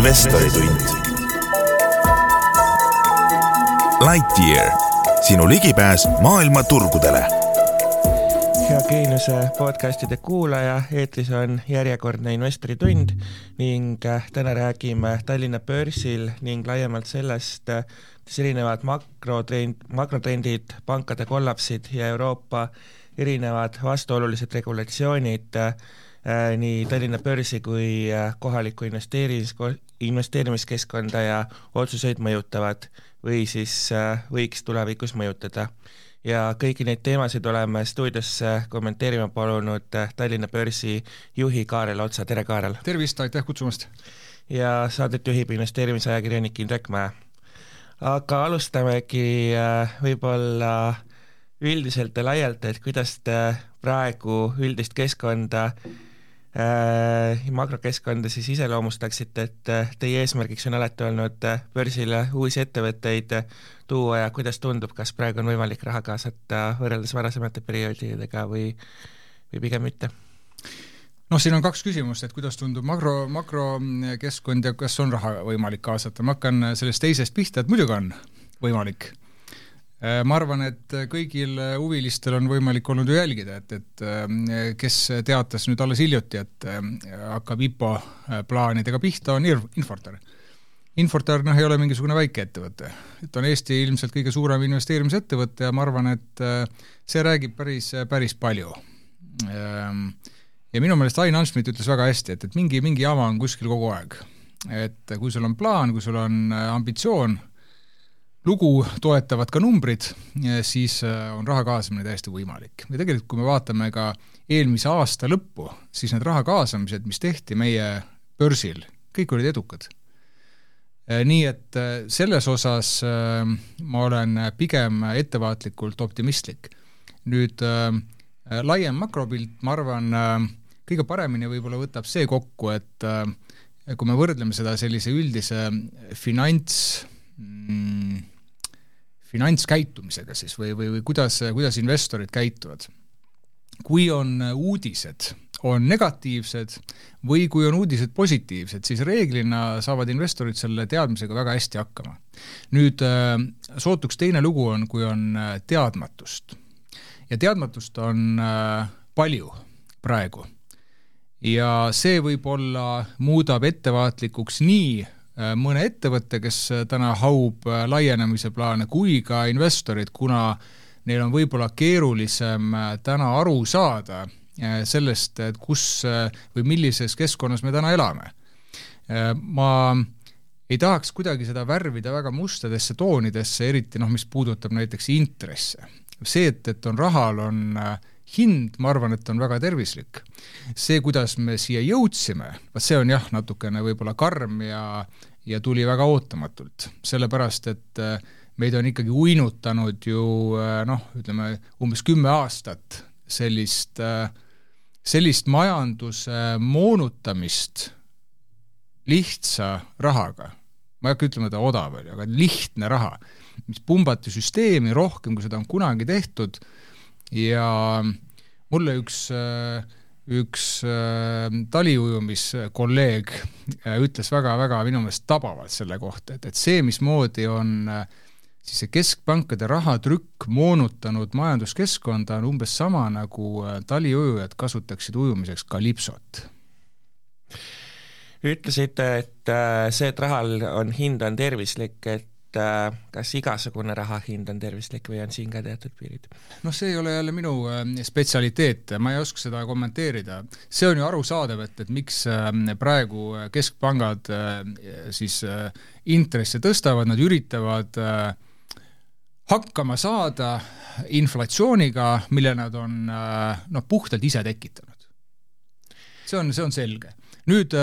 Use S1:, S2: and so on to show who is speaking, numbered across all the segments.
S1: investoritund. Lightyear, sinu ligipääs maailma turgudele.
S2: hea Geeniuse podcastide kuulaja, eetris on järjekordne investoritund ning äh, täna räägime Tallinna börsil ning laiemalt sellest, kuidas erinevad makrotrend, makrotrendid, pankade kollapsid ja Euroopa erinevad vastuolulised regulatsioonid äh, nii Tallinna börsi kui äh, kohalikku investeerimis, investeerimiskeskkonda ja otsuseid mõjutavad või siis äh, võiks tulevikus mõjutada. ja kõiki neid teemasid oleme stuudiosse kommenteerima palunud äh, Tallinna börsi juhi Kaarel Otsa, tere Kaarel!
S3: tervist, aitäh kutsumast!
S2: ja saadet juhib investeerimisajakirjanik Indrek Mäe. aga alustamegi äh, võib-olla üldiselt ja laialt, et kuidas te praegu üldist keskkonda makrokeskkonda siis iseloomustaksite, et äh, teie eesmärgiks on alati olnud äh, börsile uusi ettevõtteid tuua ja kuidas tundub, kas praegu on võimalik raha kaasata võrreldes varasemate perioodidega või, või pigem mitte?
S3: noh, siin on kaks küsimust, et kuidas tundub makro, makrokeskkond ja kas on raha võimalik kaasata, ma hakkan sellest teisest pihta, et muidugi on võimalik Äh, ma arvan, et kõigil huvilistel on võimalik olnud ju jälgida, et, et äh, kes teatas nüüd alles hiljuti, et äh, hakkab IPO plaanidega pihta, on Infortar. Infortar noh, ei ole mingisugune väikeettevõte, et on Eesti ilmselt kõige suurem investeerimisettevõte ja ma arvan, et see räägib päris, päris palju. Ähm, ja minu meelest Ain Ansmit ütles väga hästi, et, et mingi, mingi jama on kuskil kogu aeg. et kui sul on plaan, kui sul on ambitsioon lugu toetavad ka numbrid, siis äh, on raha kaasamine täiesti võimalik. ja tegelikult, kui me vaatame ka eelmise aasta lõppu, siis need raha kaasamised, mis tehti meie börsil, kõik olid edukad. Äh, nii et äh, selles osas ma olen pigem ettevaatlikult optimistlik. nüüd laiem makropilt, ma arvan, kõige paremini võib-olla võtab see kokku, et kui me võrdleme seda sellise üldise finants mm, finantskäitumisega siis või, või, või kuidas, kuidas investorid käituvad. kui on uudised, on negatiivsed või kui on uudised positiivsed, siis reeglina saavad investorid selle teadmisega väga hästi hakkama. nüüd äh, sootuks teine lugu on, kui on äh, teadmatust. ja teadmatust on äh, palju praegu. ja see võib-olla muudab ettevaatlikuks nii mõne ettevõtte, kes äh, täna haub äh, laienemise plaane, kui ka investorid, kuna neil on võib-olla keerulisem täna aru saada sellest, et kus või millises keskkonnas me täna elame. ma ei tahaks kuidagi seda värvida väga mustadesse toonidesse, eriti noh, mis puudutab näiteks intresse. see, et, et on rahal, on hind, ma arvan, et on väga tervislik. see, kuidas me siia jõudsime, vot see on jah, natukene võib-olla karm ja ja tuli väga ootamatult, sellepärast et äh, meid on ikkagi uinutanud ju äh, noh, ütleme umbes kümme aastat sellist, äh, sellist majanduse moonutamist lihtsa rahaga, ma ei hakka ütlema, et ta odav oli, aga lihtne raha, mis pumbati süsteemi rohkem, kui seda on kunagi tehtud ja mulle üks äh, üks äh, taliujumiskolleeg äh, ütles väga-väga minu meelest tabavalt selle kohta, et, et see, mismoodi on siis see keskpankade rahatrükk moonutanud majanduskeskkonda, on umbes sama, nagu taliujujad kasutaksid ujumiseks kalipsot.
S2: ütlesite, et see, et rahal on hind, on tervislik, et kas igasugune raha hind on tervislik või on siin ka teatud piirid?
S3: noh, see ei ole jälle minu äh, spetsialiteet, ma ei oska seda kommenteerida. see on ju arusaadav, et, et miks äh, praegu keskpangad siis intresse tõstavad, nad üritavad hakkama saada inflatsiooniga, mille nad on noh, puhtalt ise tekitanud. see on, see on selge. nüüd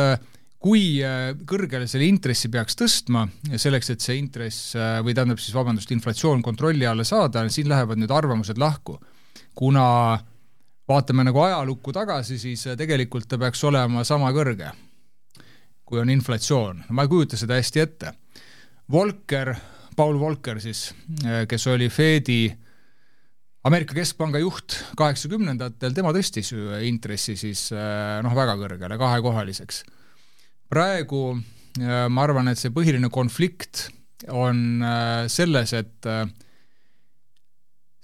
S3: kui äh, kõrgele selle intressi peaks tõstma, selleks, et see intress äh, või tähendab siis vabandust, inflatsioon kontrolli alla saada, siin lähevad nüüd arvamused lahku. kuna vaatame nagu ajalukku tagasi, siis äh, tegelikult ta peaks olema sama kõrge, kui on inflatsioon. ma ei kujuta seda hästi ette. Volker, Paul Volker siis, kes oli Fedi Ameerika Keskpanga juht kaheksakümnendatel, tema tõstis ju intressi siis noh, väga kõrgele, kahekohaliseks praegu ma arvan, et see põhiline konflikt on selles, et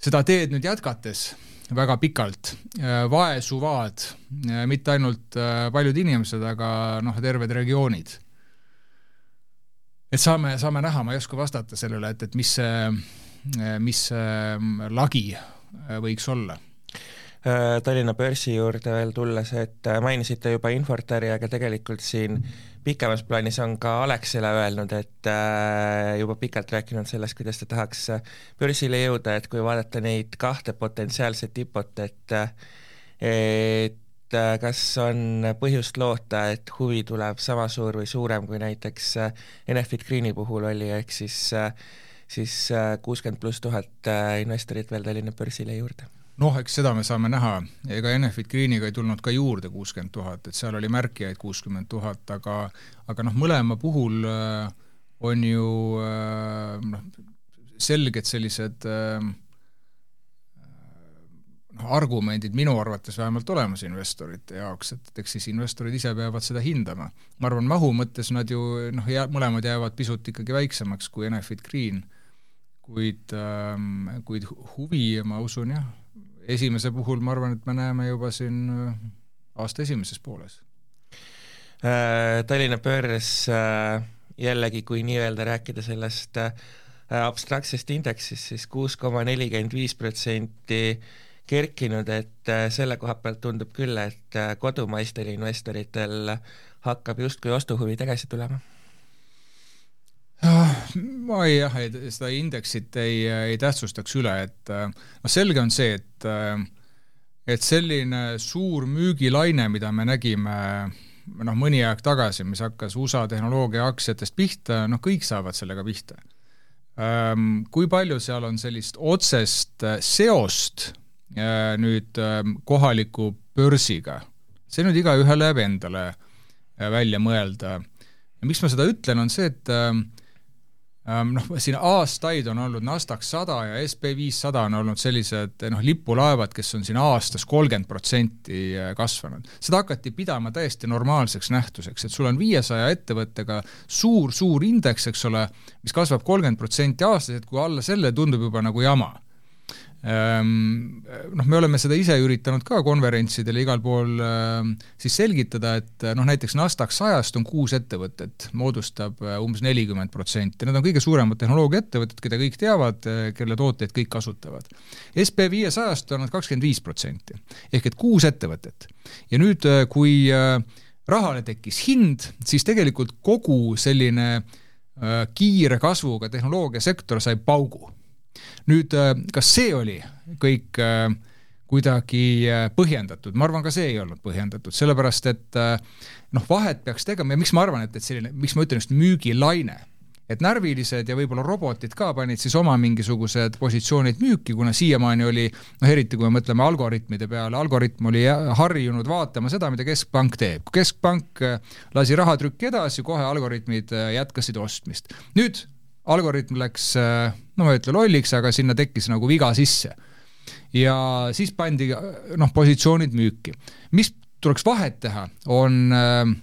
S3: seda teed nüüd jätkates väga pikalt vaesuvad mitte ainult paljud inimesed, aga noh, terved regioonid. et saame, saame näha, ma ei oska vastata sellele, et, et mis see, mis see lagi võiks olla
S2: Äh, Tallinna börsi juurde veel tulles, et äh, mainisite juba Infortari, aga tegelikult siin pikemas plaanis on ka Alexela öelnud, et äh, juba pikalt rääkinud sellest, kuidas ta tahaks börsile jõuda, et kui vaadata neid kahte potentsiaalset tipot, et et kas on põhjust loota, et huvi tuleb sama suur või suurem, kui näiteks Enefit Greeni puhul oli, ehk siis siis kuuskümmend pluss tuhat investorit veel Tallinna börsile juurde
S3: noh, eks seda me saame näha, ega Enefit Greeniga ei tulnud ka juurde kuuskümmend tuhat, et seal oli märkijaid kuuskümmend tuhat, aga aga noh, mõlema puhul äh, on ju äh, noh, selged sellised äh, noh, argumendid minu arvates vähemalt olemas investorite jaoks, et eks siis investorid ise peavad seda hindama. ma arvan, mahu mõttes nad ju noh, jää-, mõlemad jäävad pisut ikkagi väiksemaks kui Enefit Green, kuid ähm,, kuid huvi, ma usun jah, esimese puhul ma arvan, et me näeme juba siin äh, aasta esimeses pooles.
S2: Äh, Tallinna börs äh, jällegi, kui nii-öelda rääkida sellest abstraktsest indeksist, siis kuus koma nelikümmend viis protsenti kerkinud, et selle koha pealt tundub küll, et kodumaistel investoritel hakkab justkui ostuhuvi tagasi tulema
S3: ma ei jah, ei seda indeksit ei, ei tähtsustaks üle, et noh, selge on see, et et selline suur müügilaine, mida me nägime noh, mõni aeg tagasi, mis hakkas USA tehnoloogia aktsiatest pihta, noh, kõik saavad sellega pihta. Ehm, kui palju seal on sellist otsest seost äh, nüüd ähm, kohaliku börsiga, see nüüd igaühele jääb endale äh, välja mõelda. ja miks ma seda ütlen, on see, et äh, Ehm, noh, siin aastaid on olnud Nasdaq sada ja SB viissada on olnud sellised noh, lipulaevad, kes on siin aastas kolmkümmend protsenti äh, kasvanud. seda hakati pidama täiesti normaalseks nähtuseks, et sul on viiesaja ettevõttega suur-suur indeks, eks ole, mis kasvab kolmkümmend protsenti aastas, et kui alla selle tundub juba nagu jama Ehm, noh, me oleme seda ise üritanud ka konverentsidel igal pool ehm, siis selgitada, et noh, näiteks Nasdaq sajast on kuus ettevõtet, moodustab eh, umbes nelikümmend protsenti, need on kõige suuremad tehnoloogiaettevõtted, keda kõik teavad, eh, kelle tooteid kõik kasutavad. SB viiesajast on nad kakskümmend viis protsenti, ehk et kuus ettevõtet. ja nüüd, eh, kui rahale tekkis hind, siis tegelikult kogu selline kiire kasvuga tehnoloogiasektor sai paugu nüüd, äh, kas see oli kõik äh, kuidagi äh, põhjendatud, ma arvan, ka see ei olnud põhjendatud, sellepärast et noh, vahet peaks tegema ja miks ma arvan, et, et selline, miks ma ütlen just müügilaine, et närvilised ja võib-olla robotid ka panid siis oma mingisugused positsioonid müüki, kuna siiamaani oli noh, eriti kui me mõtleme algoritmide peale, algoritm oli harjunud vaatama seda, mida keskpank teeb. kui keskpank lasi rahatrükki edasi, kohe algoritmid jätkasid ostmist. nüüd algoritm läks, äh, no ma ei ütle lolliks, aga sinna tekkis nagu viga sisse. ja siis pandi noh, positsioonid müüki. mis tuleks vahet teha, on äh,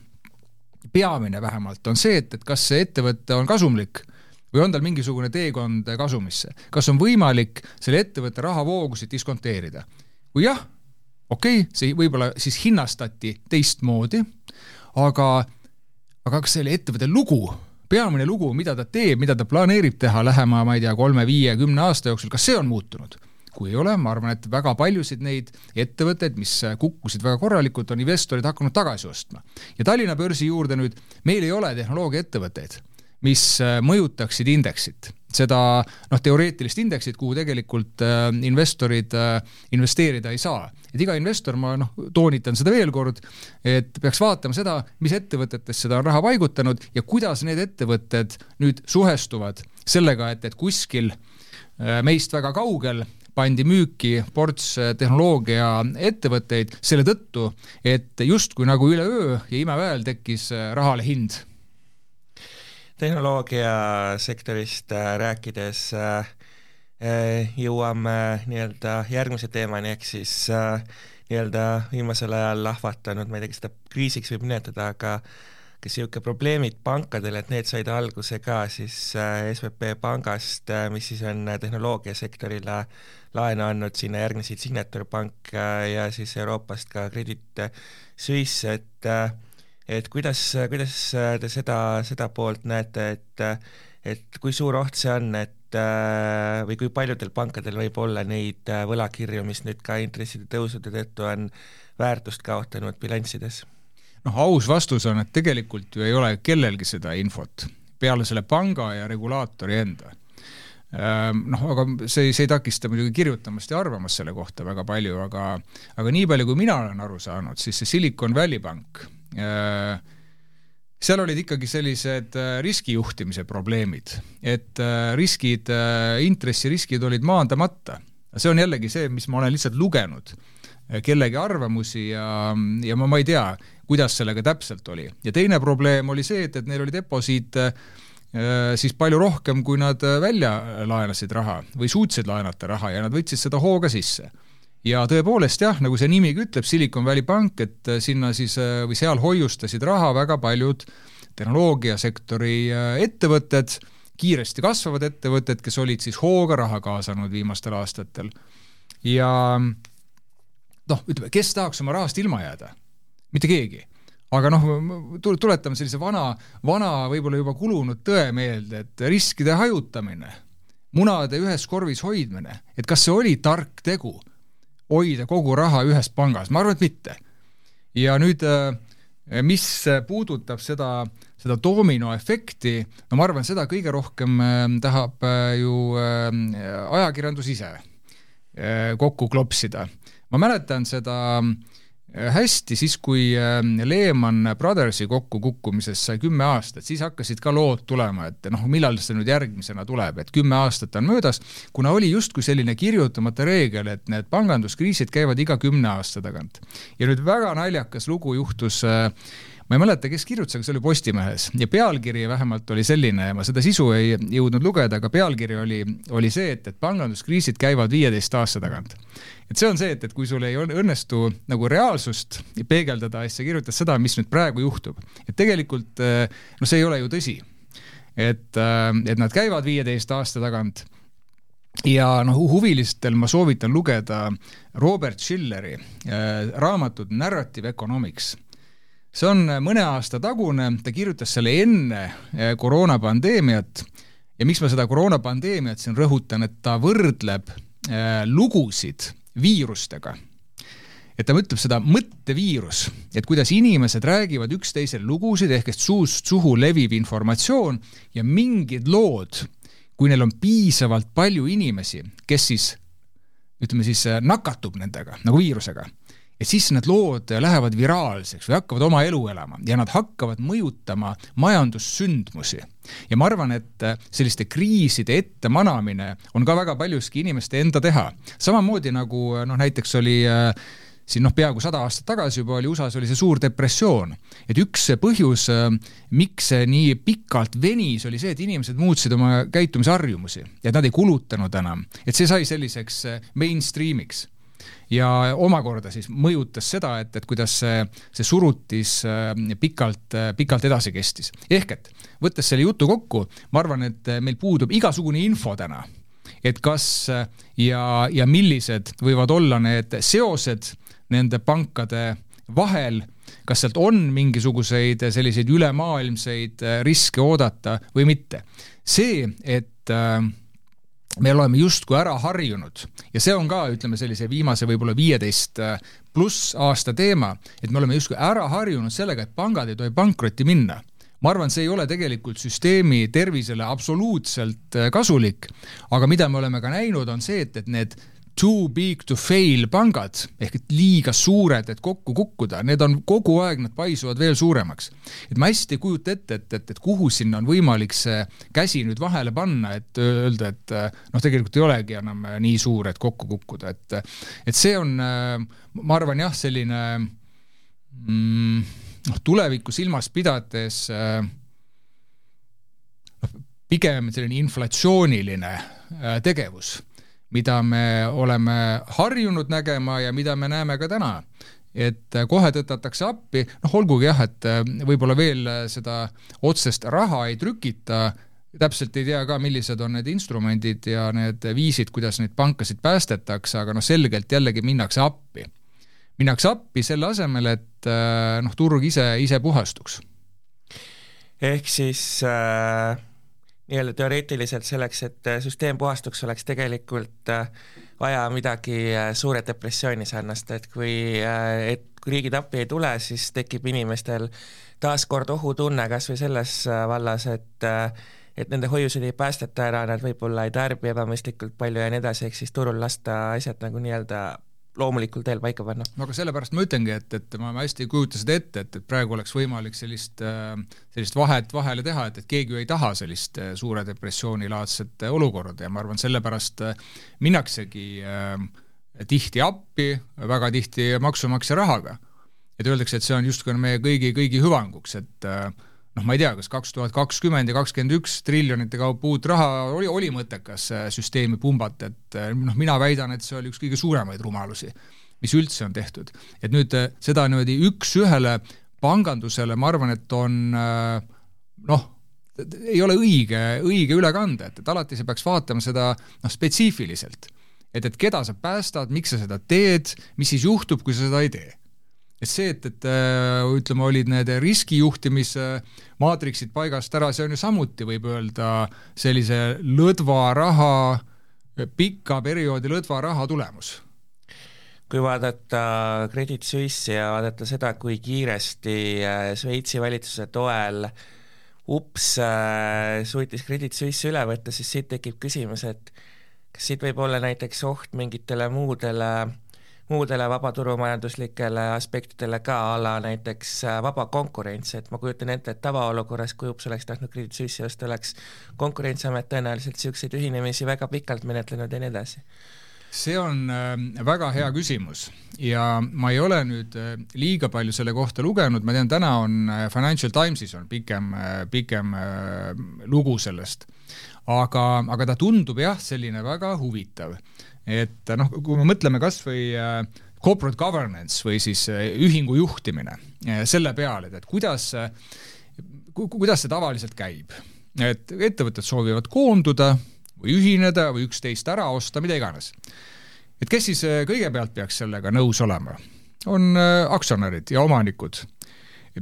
S3: peamine vähemalt, on see, et, et kas see ettevõte on kasumlik või on tal mingisugune teekond kasumisse. kas on võimalik selle ettevõtte rahavoogusid diskonteerida? kui jah, okei okay,, see võib-olla siis hinnastati teistmoodi, aga, aga kas selle ettevõtte lugu peamine lugu, mida ta teeb, mida ta planeerib teha lähema, ma ei tea, kolme, viie, kümne aasta jooksul, kas see on muutunud? kui ei ole, ma arvan, et väga paljusid neid ettevõtteid, mis kukkusid väga korralikult, on investorid hakanud tagasi ostma. ja Tallinna börsi juurde nüüd, meil ei ole tehnoloogiaettevõtteid, mis mõjutaksid indeksit seda noh, teoreetilist indeksit, kuhu tegelikult äh, investorid äh, investeerida ei saa. et iga investor, ma noh, toonitan seda veel kord, et peaks vaatama seda, mis ettevõtetes seda on raha paigutanud ja kuidas need ettevõtted nüüd suhestuvad sellega, et, et kuskil äh, meist väga kaugel pandi müüki ports äh, tehnoloogiaettevõtteid selle tõttu, et justkui nagu üleöö ja imeväel tekkis äh, rahale hind
S2: tehnoloogiasektorist äh, rääkides äh, äh, jõuame nii-öelda järgmise teemani, ehk siis nii-öelda viimasel ajal lahvatanud, ma ei tea, kas seda kriisiks võib nimetada, aga kas niisugune probleemid pankadel, et need said alguse ka siis SVP pangast, mis siis on tehnoloogiasektorile laenu andnud, sinna järgnesid Signature Pank ja siis Euroopast ka Credit Suisse, et et kuidas, kuidas te seda, seda poolt näete, et et kui suur oht see on, et või kui paljudel pankadel võib olla neid võlakirju, mis nüüd ka intresside tõusude tõttu on väärtust kaotanud bilanssides?
S3: noh, aus vastus on, et tegelikult ju ei ole kellelgi seda infot peale selle panga ja regulaatori enda Ehm, noh, aga see, see ei takista muidugi kirjutamast ja arvamast selle kohta väga palju, aga aga nii palju, kui mina olen aru saanud, siis see Silicon Valley Bank, seal olid ikkagi sellised äh, riskijuhtimise probleemid, et äh, riskid, äh, intressiriskid olid maandamata. see on jällegi see, mis ma olen lihtsalt lugenud, kellegi arvamusi ja, ja ma, ma ei tea, kuidas sellega täpselt oli. ja teine probleem oli see, et, et neil oli deposiit äh, Äh, siis palju rohkem, kui nad äh, välja laenasid raha või suutsid laenata raha ja nad võtsid seda hooga sisse. Ja tõepoolest jah, nagu see nimigi ütleb, Silicon Valley Bank, et äh, sinna siis või seal hoiustasid raha väga paljud tehnoloogiasektori ettevõtted, kiiresti kasvavad ettevõtted, kes olid siis hooga raha kaasanud viimastel aastatel. ja noh, ütleme, kes tahaks oma rahast ilma jääda? mitte keegi aga noh, tuletame sellise vana, vana võib-olla juba kulunud tõe meelde, et riskide hajutamine, munade ühes korvis hoidmine, et kas see oli tark tegu, hoida kogu raha ühes pangas, ma arvan, et mitte. ja nüüd, äh, mis puudutab seda, seda dominoefekti, no ma arvan, seda kõige rohkem äh, tahab äh, ju ajakirjandus ise kokku klopsida. ma mäletan seda äh, hästi, siis kui äh, Lehman Brothersi kokkukukkumisest sai kümme aastat, siis hakkasid ka lood tulema, et noh, millal see nüüd järgmisena tuleb, et kümme aastat on möödas, kuna oli justkui selline kirjutamata reegel, et need panganduskriisid käivad iga kümne aasta tagant. ja nüüd väga naljakas lugu juhtus äh, ma ei mäleta, kes kirjutas, aga see oli Postimehes ja pealkiri vähemalt oli selline ja ma seda sisu ei jõudnud lugeda, aga pealkiri oli, oli see, et, et panganduskriisid käivad viieteist aasta tagant. et see on see, et, et kui sul ei õnnestu nagu reaalsust peegeldada, siis sa kirjutad seda, mis nüüd praegu juhtub. et tegelikult noh, see ei ole ju tõsi. et, et nad käivad viieteist aasta tagant ja noh, huvilistel ma soovitan lugeda Robert Schilleri äh, raamatut Narrative Economics see on äh, mõne aasta tagune, ta kirjutas selle enne äh, koroonapandeemiat. Ja miks ma seda koroonapandeemiat siin rõhutan, et ta võrdleb äh, lugusid viirustega. et ta ütleb seda mõtteviirus, et kuidas inimesed räägivad üksteisele lugusid ehk et suust suhu leviv informatsioon ja mingid lood, kui neil on piisavalt palju inimesi, kes siis ütleme siis nakatub nendega nagu viirusega et siis need lood lähevad viraalseks või hakkavad oma elu elama ja nad hakkavad mõjutama majandussündmusi. ja ma arvan, et selliste kriiside ettemanamine on ka väga paljuski inimeste enda teha. samamoodi nagu noh, näiteks oli äh, siin noh, peaaegu sada aastat tagasi juba oli USA-s oli see suur depressioon. et üks põhjus, äh, miks see nii pikalt venis, oli see, et inimesed muutsid oma käitumisharjumusi ja nad ei kulutanud enam, et see sai selliseks äh, mainstream'iks ja omakorda siis mõjutas seda, et, et kuidas see, see surutis äh, pikalt, äh, pikalt edasi kestis. ehk et võttes selle jutu kokku, ma arvan, et meil puudub igasugune info täna, et kas äh, ja, ja millised võivad olla need seosed nende pankade vahel, kas sealt on mingisuguseid selliseid ülemaailmseid riske oodata või mitte. see, et äh, me oleme justkui ära harjunud. Ja see on ka, ütleme sellise viimase võib-olla viieteist äh, pluss aasta teema, et me oleme justkui ära harjunud sellega, et pangad ei tohi pankrotti minna. Ma arvan, see ei ole tegelikult süsteemi tervisele absoluutselt äh, kasulik, aga mida me oleme ka näinud, on see, et, et need too big to fail pangad ehk et liiga suured, et kokku kukkuda, need on kogu aeg, nad paisuvad veel suuremaks. et ma hästi ei kujuta ette, et, et, et kuhu sinna on võimalik see käsi nüüd vahele panna, et öelda, et noh, tegelikult ei olegi enam nii suur, et kokku kukkuda, et et see on, ma arvan jah, selline mm, noh, tulevikku silmas pidades noh, pigem selline inflatsiooniline tegevus mida me oleme harjunud nägema ja mida me näeme ka täna. et kohe tõtatakse appi, noh olgugi jah, et võib-olla veel seda otsest raha ei trükita, täpselt ei tea ka, millised on need instrumendid ja need viisid, kuidas neid pankasid päästetakse, aga noh, selgelt jällegi minnakse appi. minnakse appi selle asemel, et äh, noh, turg ise, ise puhastuks.
S2: ehk siis äh, nii-öelda teoreetiliselt selleks, et süsteem puhastuks, oleks tegelikult äh, vaja midagi äh, suure depressiooni sarnast, et kui äh,, et kui riigid appi ei tule, siis tekib inimestel taaskord ohutunne kas või selles äh, vallas, et äh, et nende hoiuseid ei päästeta ära, nad võib-olla ei tarbi ebamõistlikult palju ja nii edasi, ehk siis turul lasta asjad nagu nii-öelda loomulikul teel paika panna.
S3: no aga sellepärast ma ütlengi, et, et ma hästi ei kujuta seda ette, et, et praegu oleks võimalik sellist, äh, sellist vahet vahele teha, et, et keegi ju ei taha sellist äh, suure depressiooni laadset äh, olukorda ja ma arvan, sellepärast minnaksegi tihti appi, väga tihti maksumaksja rahaga. et öeldakse, et see on justkui meie kõigi, kõigi hüvanguks, et äh, noh, ma ei tea, kas kaks tuhat kakskümmend ja kakskümmend üks triljonite kaupa uut raha oli, oli mõttekas süsteemi pumbata, et eh, noh, mina väidan, et see oli üks kõige suuremaid rumalusi, mis üldse on tehtud. et nüüd eh, seda niimoodi üks-ühele pangandusele, ma arvan, et on noh, ei ole õige, õige üle kanda, et, et alati sa peaks vaatama seda noh, spetsiifiliselt. et, et keda sa päästad, miks sa seda teed, mis siis juhtub, kui sa seda ei tee et see, et, et äh, ütleme, olid need riskijuhtimise maatriksid paigast ära, see on ju samuti, võib öelda, sellise lõdva raha, pika perioodi lõdva raha tulemus.
S2: Kui vaadata Credit Suisse'i ja vaadata seda, kui kiiresti äh, Šveitsi valitsuse toel ups äh, suutis Credit Suisse üle võtta, siis siit tekib küsimus, et kas siit võib olla näiteks oht mingitele muudele muudele vabaturumajanduslikele aspektidele ka, a la näiteks äh, vaba konkurents, et ma kujutan ette, et tavaolukorras, kui Ups oleks tahtnud Credit Suisse'i osta, oleks Konkurentsiamet tõenäoliselt niisuguseid ühinemisi väga pikalt menetlenud ja nii edasi
S3: see on äh, väga hea küsimus ja ma ei ole nüüd äh, liiga palju selle kohta lugenud, ma tean, täna on Financial Timesis on pikem, pikem lugu sellest. Aga, aga ta tundub jah, selline väga huvitav et noh, kui me mõtleme kas või äh, corporate governance või siis äh, ühingu juhtimine äh, selle peale, et kuidas, kuidas see tavaliselt käib. et ettevõtted soovivad koonduda või ühineda või üksteist ära osta, mida iganes. et kes siis kõigepealt peaks sellega nõus olema? on aktsionärid ja omanikud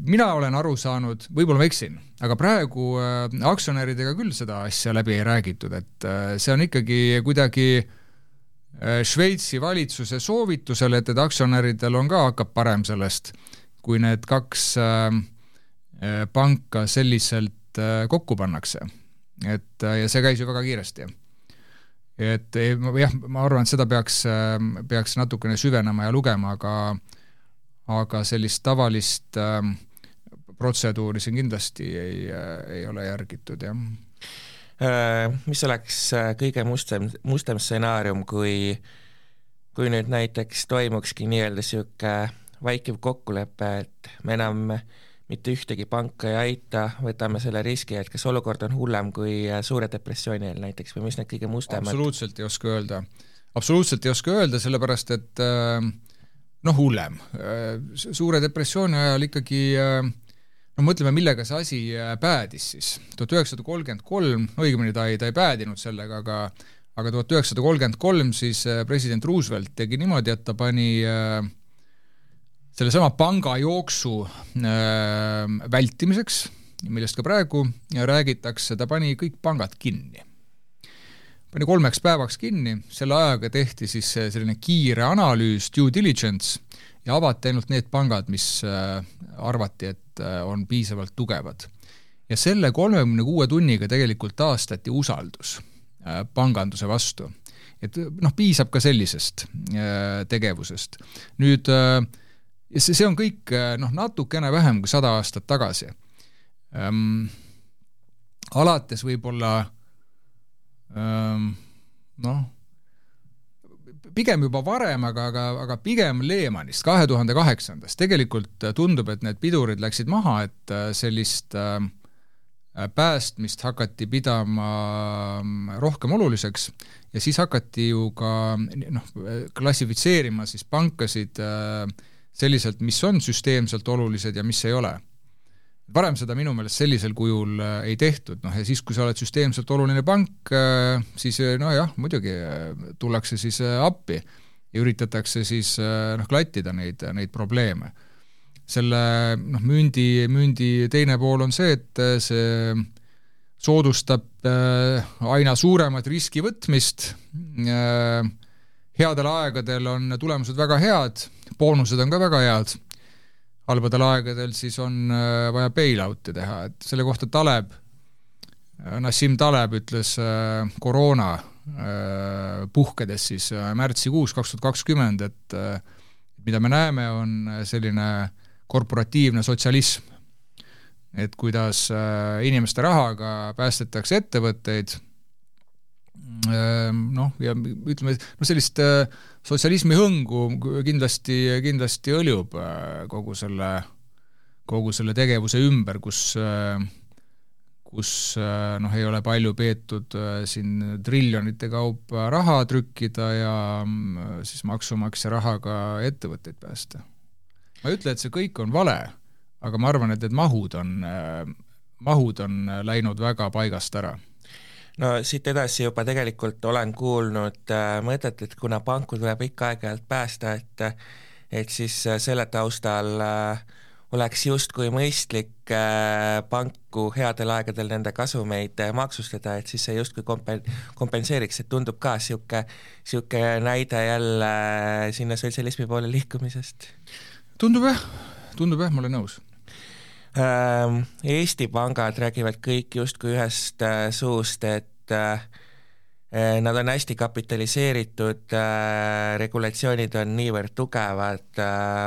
S3: mina olen aru saanud, võib-olla ma eksin, aga praegu aktsionäridega küll seda asja läbi ei räägitud, et see on ikkagi kuidagi äh, Äh, Šveitsi valitsuse soovitusel, et, et aktsionäridel on ka, hakkab parem sellest, kui need kaks äh, äh panka selliselt äh, kokku pannakse. et äh, ja see käis ju väga kiiresti. et jah, ma arvan, et seda peaks, peaks natukene süvenema ja lugema, aga aga sellist tavalist äh, protseduuri siin kindlasti ei, ei ole järgitud, jah
S2: Äh, mis oleks äh, kõige mustem, mustem stsenaarium, kui, kui nüüd näiteks toimukski nii-öelda niisugune vaikiv kokkulepe, et me enam mitte ühtegi panka ei aita, võtame selle riski, et kas olukord on hullem kui äh, suure depressiooni eel näiteks või mis need kõige mustemad
S3: absoluutselt ei oska öelda. absoluutselt ei oska öelda, sellepärast et noh, hullem. suure depressiooni ajal ikkagi äh, no mõtleme, millega see asi äh, päädis siis. tuhat üheksasada kolmkümmend kolm, õigemini ta ei, ta ei päädinud sellega, aga aga tuhat üheksasada kolmkümmend kolm siis äh, president Roosevelt tegi niimoodi, et ta pani äh, sellesama pangajooksu äh, vältimiseks, millest ka praegu räägitakse, ta pani kõik pangad kinni. Pani kolmeks päevaks kinni, selle ajaga tehti siis selline kiire analüüs, due diligence, ja avati ainult need pangad, mis äh, arvati, et äh, on piisavalt tugevad. ja selle kolmekümne kuue tunniga tegelikult taastati usaldus äh, panganduse vastu. et noh, piisab ka sellisest tegevusest. nüüd see, see on kõik noh, natukene vähem kui sada aastat tagasi ähm,. alates võib-olla noh pigem juba varem, aga, aga, aga pigem Lehmanist, kahe tuhande kaheksandast. tegelikult tundub, et need pidurid läksid maha, et äh, sellist äh, päästmist hakati pidama mm, rohkem oluliseks ja siis hakati ju ka noh, klassifitseerima siis pankasid äh, selliselt, mis on süsteemselt olulised ja mis ei ole. Varem seda minu meelest sellisel kujul äh, ei tehtud, noh ja siis, kui sa oled süsteemselt oluline pank, äh, siis nojah, muidugi tullakse siis appi ja üritatakse siis noh, klattida neid, neid probleeme. selle noh, mündi, mündi teine pool on see, et see soodustab aina suuremat riski võtmist, headel aegadel on tulemused väga head, boonused on ka väga head, halbadel aegadel siis on äh, vaja bail-out'i teha, et selle kohta Taleb, äh, Nassim Taleb ütles äh, koroona puhkedes siis märtsikuus kaks tuhat kakskümmend, et mida me näeme, on selline korporatiivne sotsialism. et kuidas inimeste rahaga päästetakse ettevõtteid noh, ja ütleme, noh sellist äh, sotsialismi hõngu kindlasti, kindlasti õljub äh, kogu selle, kogu selle tegevuse ümber, kus äh, kus noh, ei ole palju peetud siin triljonite kaupa raha trükkida ja siis maksumaksja rahaga ettevõtteid päästa. ma ei ütle, et see kõik on vale, aga ma arvan, et need mahud on, mahud on läinud väga paigast ära
S2: no siit edasi juba tegelikult olen kuulnud äh, mõtet, et kuna panku tuleb ikka aeg-ajalt päästa, et et siis äh, selle taustal äh, oleks justkui mõistlik äh, panku headel aegadel nende kasumeid äh, maksustada, et siis see justkui kompen-, kompenseeriks, et tundub ka niisugune, niisugune näide jälle äh, sinna sotsialismi poole liikumisest.
S3: tundub jah, tundub jah, ma olen nõus
S2: Eesti pangad räägivad kõik justkui ühest äh, suust, et äh, äh, nad on hästi kapitaliseeritud, regulatsioonid on niivõrd tugevad,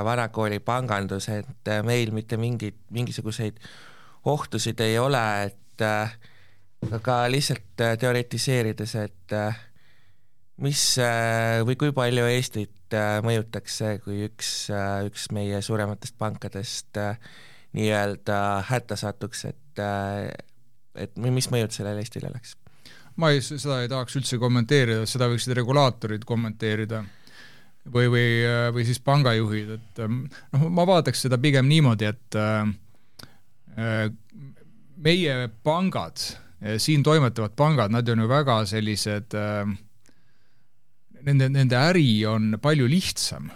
S2: vanakooli pangandus, et meil mitte mingit, mingisuguseid ohtusid ei ole, et aga lihtsalt teoritiseerides, et mis või kui palju Eestit mõjutaks see, kui üks, üks meie suurematest pankadest äh, nii-öelda hätta satuks, et et mis mõjud sellel Eestile oleks?
S3: ma ei, seda ei tahaks üldse kommenteerida, seda võiksid regulaatorid kommenteerida või, või, või siis pangajuhid, et noh, ma vaataks seda pigem niimoodi, et äh, meie pangad, siin toimetavad pangad, nad on ju väga sellised äh, nende, nende äri on palju lihtsam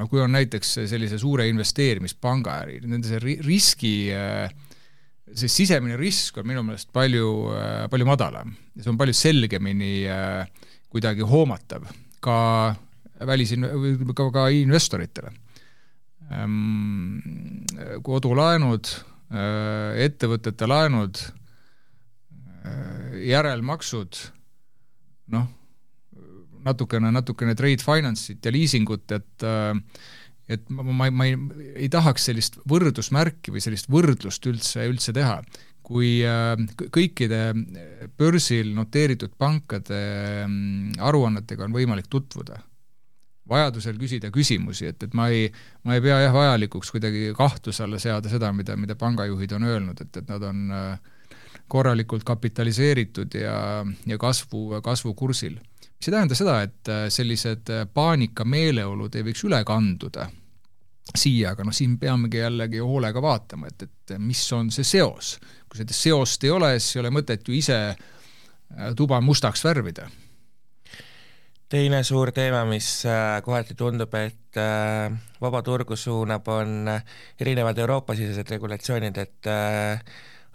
S3: no kui on näiteks sellise suure investeerimispanga äri, nende see riski, see sisemine risk on minu meelest palju, palju madalam ja see on palju selgemini kuidagi hoomatav ka välisin-, ka, ka investoritele. Ehm, kodulaenud, ettevõtete laenud, järelmaksud, noh natukene, natukene trade finance'it ja liisingut, et et ma, ma, ma ei, ei tahaks sellist võrdusmärki või sellist võrdlust üldse, üldse teha. kui kõikide börsil noteeritud pankade mm, aruannetega on võimalik tutvuda, vajadusel küsida küsimusi, et, et ma ei, ma ei pea jah vajalikuks kuidagi kahtluse alla seada seda, mida, mida pangajuhid on öelnud, et, et nad on korralikult kapitaliseeritud ja, ja kasvu, kasvukursil mis ei tähenda seda, et äh, sellised äh, paanikameeleolud ei võiks üle kanduda siia, aga noh, siin peamegi jällegi hoolega vaatama, et, et mis on see seos. kui seda seost ei ole, siis ei ole mõtet ju ise äh, tuba mustaks värvida.
S2: teine suur teema, mis kohati tundub, et vaba turgu suunab, on erinevad Euroopa-sisesed regulatsioonid, et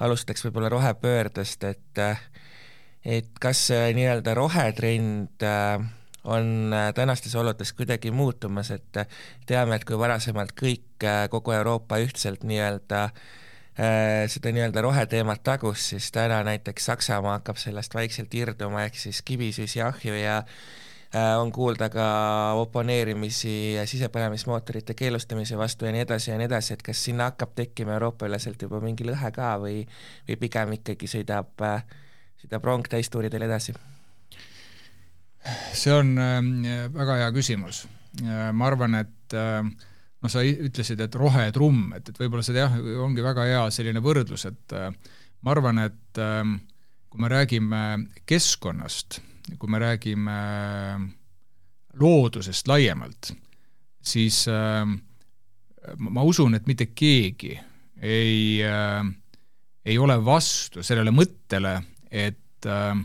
S2: alustaks võib-olla rohepöördest, et et kas see nii-öelda rohetrend äh, on äh, tänastes oludes kuidagi muutumas, et äh, teame, et kui varasemalt kõik, kogu Euroopa ühtselt nii-öelda seda nii-öelda roheteemat tagus, siis täna näiteks Saksamaa hakkab sellest vaikselt irduma, ehk siis kivisüsi ahju ja on kuulda ka oponeerimisi sisepõlemismootorite keelustamise vastu ja nii edasi ja nii edasi, et kas sinna hakkab tekkima Euroopa-üleselt juba mingi lõhe ka või, või pigem ikkagi sõidab äh, sõidab rong täistuuridel edasi?
S3: see on ähm, väga hea küsimus. ma arvan, et ähm, noh, sa ütlesid, et rohetrumm, et, et võib-olla see jah, ongi väga hea selline võrdlus, et äh, ma arvan, et ähm, kui me räägime keskkonnast, kui me räägime loodusest laiemalt, siis ma usun, et mitte keegi ei äh,, ei ole vastu sellele mõttele, et äh,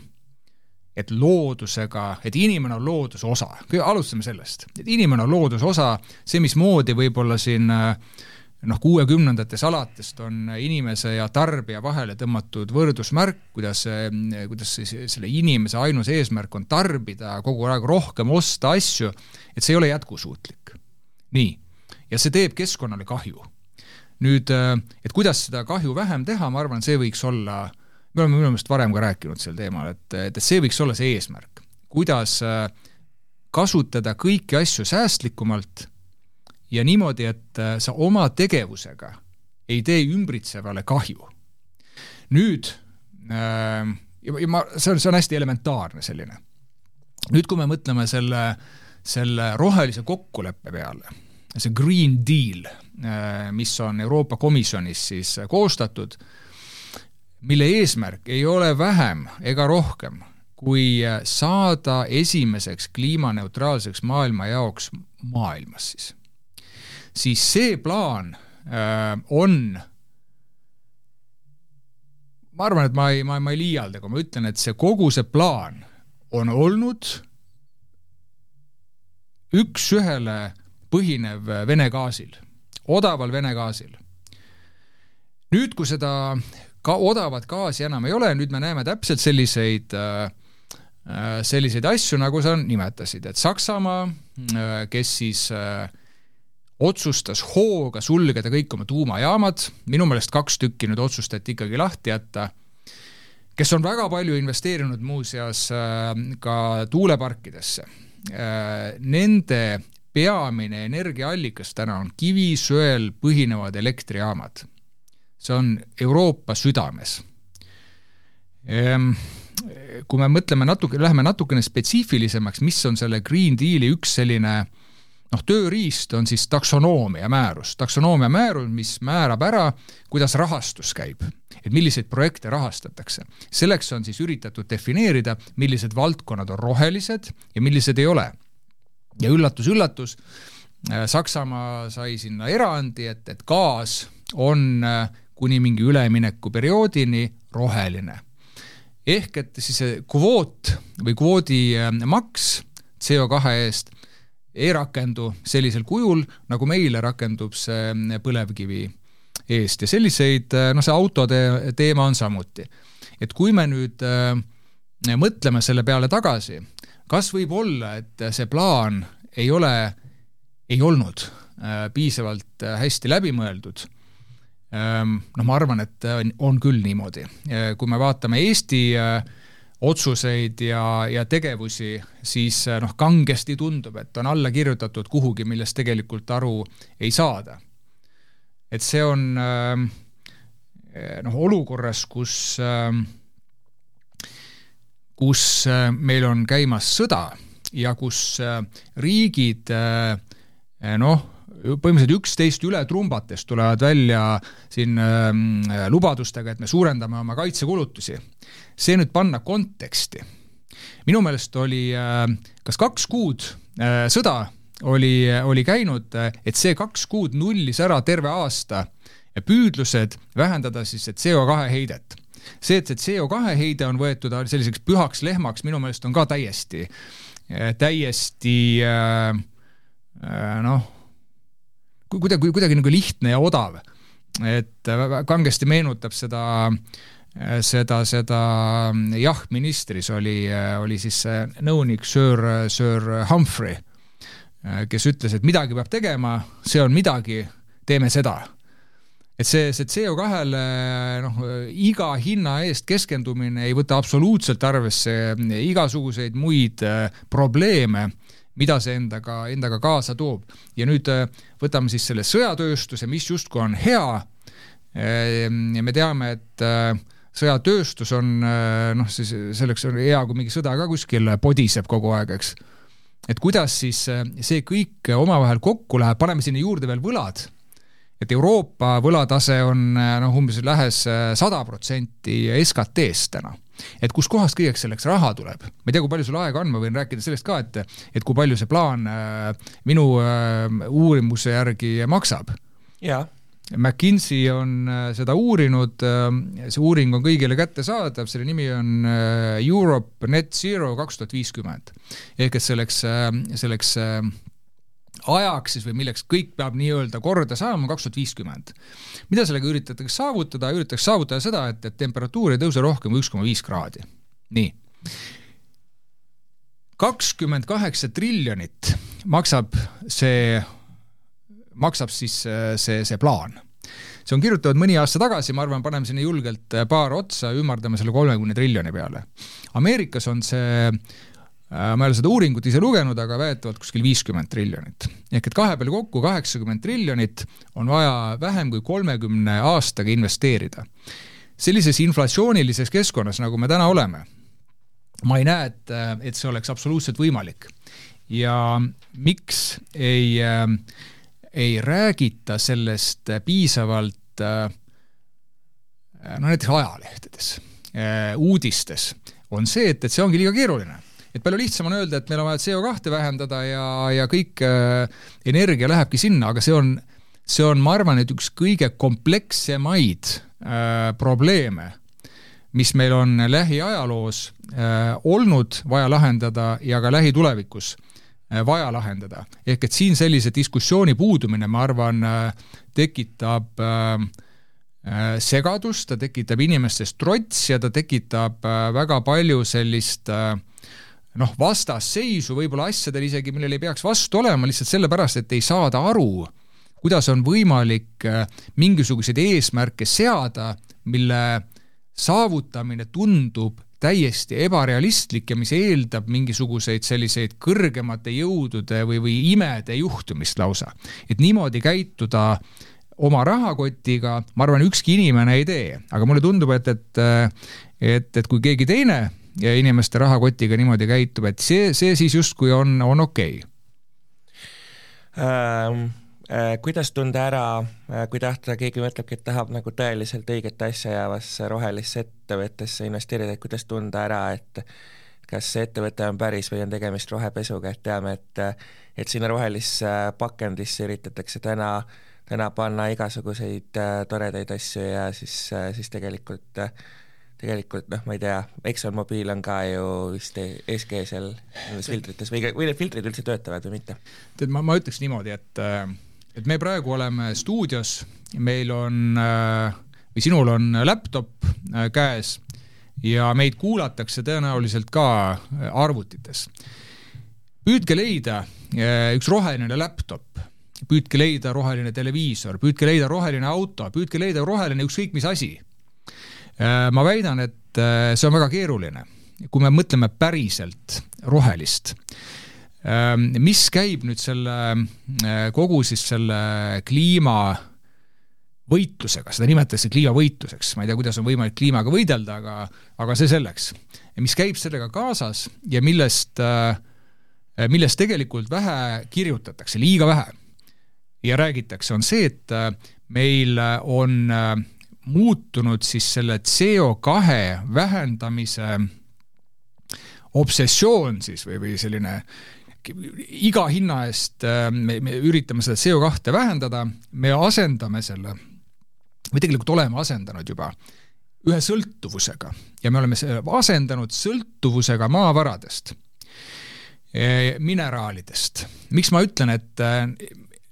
S3: et loodusega, et inimene on looduse osa, alustame sellest, et inimene on looduse osa, see, mismoodi võib-olla siin äh, noh, kuuekümnendates alatest on inimese ja tarbija vahele tõmmatud võrdusmärk, kuidas, kuidas siis selle inimese ainus eesmärk on tarbida kogu aeg rohkem, osta asju, et see ei ole jätkusuutlik. nii, ja see teeb keskkonnale kahju. nüüd, et kuidas seda kahju vähem teha, ma arvan, see võiks olla, me oleme minu meelest varem ka rääkinud sel teemal, et, et see võiks olla see eesmärk, kuidas kasutada kõiki asju säästlikumalt ja niimoodi, et äh, sa oma tegevusega ei tee ümbritsevale kahju. nüüd äh, ja, ja ma, see on, see on hästi elementaarne selline. nüüd, kui me mõtleme selle, selle rohelise kokkuleppe peale, see Green Deal, äh, mis on Euroopa Komisjonis siis koostatud, mille eesmärk ei ole vähem ega rohkem kui saada esimeseks kliimaneutraalseks maailma jaoks maailmas siis siis see plaan äh, on ma arvan, et ma ei, ma, ma ei liialda, kui ma ütlen, et see kogu see plaan on olnud üks-ühele põhinev Vene gaasil, odaval Vene gaasil. nüüd, kui seda ka odavat gaasi enam ei ole, nüüd me näeme täpselt selliseid äh, äh selliseid asju, nagu sa nimetasid, et Saksamaa, äh, kes siis otsustas hooga sulgeda kõik oma tuumajaamad, minu meelest kaks tükki nüüd otsustati ikkagi lahti jätta, kes on väga palju investeerinud muuseas ka tuuleparkidesse. Nende peamine energiaallikas täna on kivisöel põhinevad elektrijaamad. See on Euroopa südames. Ehm, kui me mõtleme natuke, läheme natukene spetsiifilisemaks, mis on selle Green Deali üks selline noh, tööriist on siis taksonoomia määrus, taksonoomia määrus, mis määrab ära, kuidas rahastus käib, et milliseid projekte rahastatakse. selleks on siis üritatud defineerida, millised valdkonnad on rohelised ja millised ei ole. ja üllatus-üllatus, Saksamaa sai sinna erandi, et, et gaas on äh, kuni mingi üleminekuperioodini roheline. ehk et siis see kvoot või kvoodimaks äh, CO2 eest ei rakendu sellisel kujul, nagu meile rakendub see põlevkivi eest ja selliseid, noh, see autode teema on samuti. et kui me nüüd äh, mõtleme selle peale tagasi, kas võib olla, et see plaan ei ole, ei olnud äh, piisavalt äh, hästi läbi mõeldud ähm,? Noh, ma arvan, et on küll niimoodi. kui me vaatame Eesti äh, otsuseid ja, ja tegevusi, siis eh, noh, kangesti tundub, et on alla kirjutatud kuhugi, millest tegelikult aru ei saada. et see on eh, noh, olukorras, kus, eh, kus meil on käimas sõda ja kus riigid noh, põhimõtteliselt üksteist üle trumbates tulevad välja siin äh, lubadustega, et me suurendame oma kaitsekulutusi. see nüüd panna konteksti. minu meelest oli äh, kas kaks kuud äh, sõda oli, oli käinud, et see kaks kuud nullis ära terve aasta püüdlused vähendada siis CO2 heidet. see, et see CO2 heide on võetud selliseks pühaks lehmaks, minu meelest on ka täiesti, täiesti äh, noh kuidagi, kuidagi nagu lihtne ja odav. et kangesti meenutab seda, seda, seda jah, ministris oli, oli siis nõunik Sir, Sir Humphrey, kes ütles, et midagi peab tegema, see on midagi, teeme seda et see, see CO2-le noh, iga hinna eest keskendumine ei võta absoluutselt arvesse igasuguseid muid probleeme mida see endaga, endaga kaasa toob. ja nüüd äh, võtame siis selle sõjatööstuse, mis justkui on hea ehm, me teame, et äh, sõjatööstus on äh, noh, siis selleks on hea, kui mingi sõda ka kuskil podiseb kogu aeg, eks. et kuidas siis see kõik omavahel kokku läheb, paneme sinna juurde veel võlad, et Euroopa võlatase on noh, umbes lähes sada protsenti SKT-st täna et kuskohast kõigeks selleks raha tuleb. ma ei tea, kui palju sul aega on, ma võin rääkida sellest ka, et, et kui palju see plaan äh, minu äh, uurimuse järgi maksab.
S2: jaa
S3: McKinsey on seda uurinud, see uuring on kõigile kättesaadav, selle nimi on Europe Net Zero kaks tuhat viiskümmend. ehk et selleks, selleks ajaks siis või milleks kõik peab nii-öelda korda saama, kaks tuhat viiskümmend. mida sellega üritatakse saavutada, üritatakse saavutada seda, et, et temperatuur ei tõuse rohkem kui üks koma viis kraadi. nii. kakskümmend kaheksa triljonit maksab see, maksab siis see, see plaan see on kirjutatud mõni aasta tagasi, ma arvan, paneme sinna julgelt paar otsa, ümardame selle kolmekümne triljoni peale. Ameerikas on see Äh, ma ei ole seda uuringut ise lugenud, aga väidetavalt kuskil viiskümmend triljonit. ehk et kahe peale kokku kaheksakümmend triljonit on vaja vähem kui kolmekümne aastaga investeerida. sellises inflatsioonilises keskkonnas, nagu me täna oleme, ma ei näe, et, et see oleks absoluutselt võimalik. ja miks ei äh,, ei räägita sellest piisavalt äh, no näiteks ajalehtedes äh,, uudistes, on see, et, et see ongi liiga keeruline et palju lihtsam on öelda, et meil on vaja CO2 vähendada ja, ja kõik äh, energia lähebki sinna, aga see on, see on, ma arvan, et üks kõige komplekssemaid äh, probleeme, mis meil on lähiajaloos äh, olnud vaja lahendada ja ka lähitulevikus äh, vaja lahendada. ehk et siin sellise diskussiooni puudumine, ma arvan äh,, tekitab äh, äh segadust, ta tekitab inimestes trotsi ja ta tekitab väga palju sellist äh, noh, vastasseisu võib-olla asjadel isegi, millel ei peaks vastu olema, lihtsalt sellepärast, et ei saada aru, kuidas on võimalik äh, mingisuguseid eesmärke seada, mille saavutamine tundub täiesti ebarealistlik ja mis eeldab mingisuguseid selliseid kõrgemate jõudude või, või imede juhtumist lausa. et niimoodi käituda oma rahakotiga, ma arvan, ükski inimene ei tee, aga mulle tundub, et, et et, et kui keegi teine ja inimeste rahakotiga niimoodi käitub, et see, see siis justkui on, on okei okay.
S2: ähm,. Äh, kuidas tunda ära äh,, kui tahta, keegi mõtlebki, et tahab nagu tõeliselt õiget asja jäävasse rohelisse ettevõttesse investeerida, et kuidas tunda ära, et kas see ettevõte on päris või on tegemist rohepesuga, et teame, et et sinna rohelisse pakendisse üritatakse täna täna panna igasuguseid äh, toredaid asju ja siis äh,, siis tegelikult äh, tegelikult noh, ma ei tea, ExxonMobil on ka ju vist SG seal nendes filtrites või, või need filtrid üldse töötavad või mitte?
S3: tead, ma, ma ütleks niimoodi, et et me praegu oleme stuudios, meil on või sinul on laptop käes ja meid kuulatakse tõenäoliselt ka arvutites. püüdke leida üks roheline laptop, püüdke leida roheline televiisor, püüdke leida roheline auto, püüdke leida roheline ükskõik mis asi Äh, ma väidan, et äh, see on väga keeruline, kui me mõtleme päriselt rohelist. Ähm, mis käib nüüd selle, äh, kogu siis selle kliima võitlusega, seda nimetatakse kliimavõitluseks, ma ei tea, kuidas on võimalik kliimaga võidelda, aga, aga see selleks. mis käib sellega kaasas ja millest, millest tegelikult vähe kirjutatakse, liiga vähe ja räägitakse, on see, et meil on muutunud siis selle CO2 vähendamise obsessioon siis või, või selline iga hinna eest äh, me, me üritame seda CO2 vähendada, me asendame selle, või tegelikult oleme asendanud juba, ühe sõltuvusega ja me oleme asendanud sõltuvusega maavaradest, e, mineraalidest. miks ma ütlen, et äh,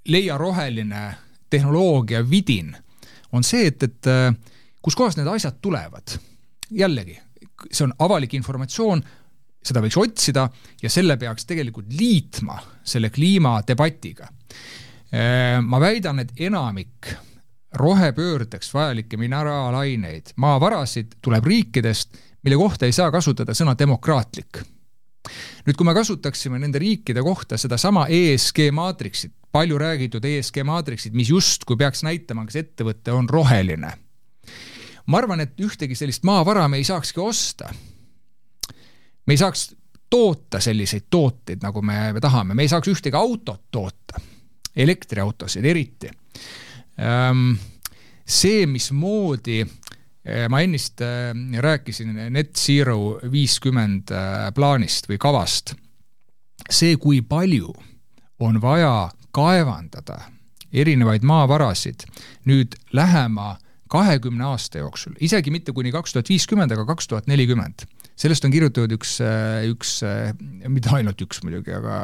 S3: leia roheline tehnoloogia vidin on see, et, et äh, kuskohast need asjad tulevad. jällegi, see on avalik informatsioon, seda võiks otsida ja selle peaks tegelikult liitma selle kliimadebatiga. Äh, ma väidan, et enamik rohepöördeks vajalikke mineraalaineid, maavarasid tuleb riikidest, mille kohta ei saa kasutada sõna demokraatlik. nüüd, kui me kasutaksime nende riikide kohta sedasama ESG maatriksit, palju räägitud ESG maatriksid, mis justkui peaks näitama, kas ettevõte on roheline. ma arvan, et ühtegi sellist maavara me ei saakski osta. me ei saaks toota selliseid tooteid, nagu me, me tahame, me ei saaks ühtegi autot toota, elektriautosid eriti. Ehm, see, mismoodi eh, ma ennist eh, rääkisin Net Zero viiskümmend eh, plaanist või kavast, see, kui palju on vaja kaevandada erinevaid maavarasid nüüd lähema kahekümne aasta jooksul, isegi mitte kuni kaks tuhat viiskümmend, aga kaks tuhat nelikümmend. sellest on kirjutatud üks, üks, mitte ainult üks muidugi, aga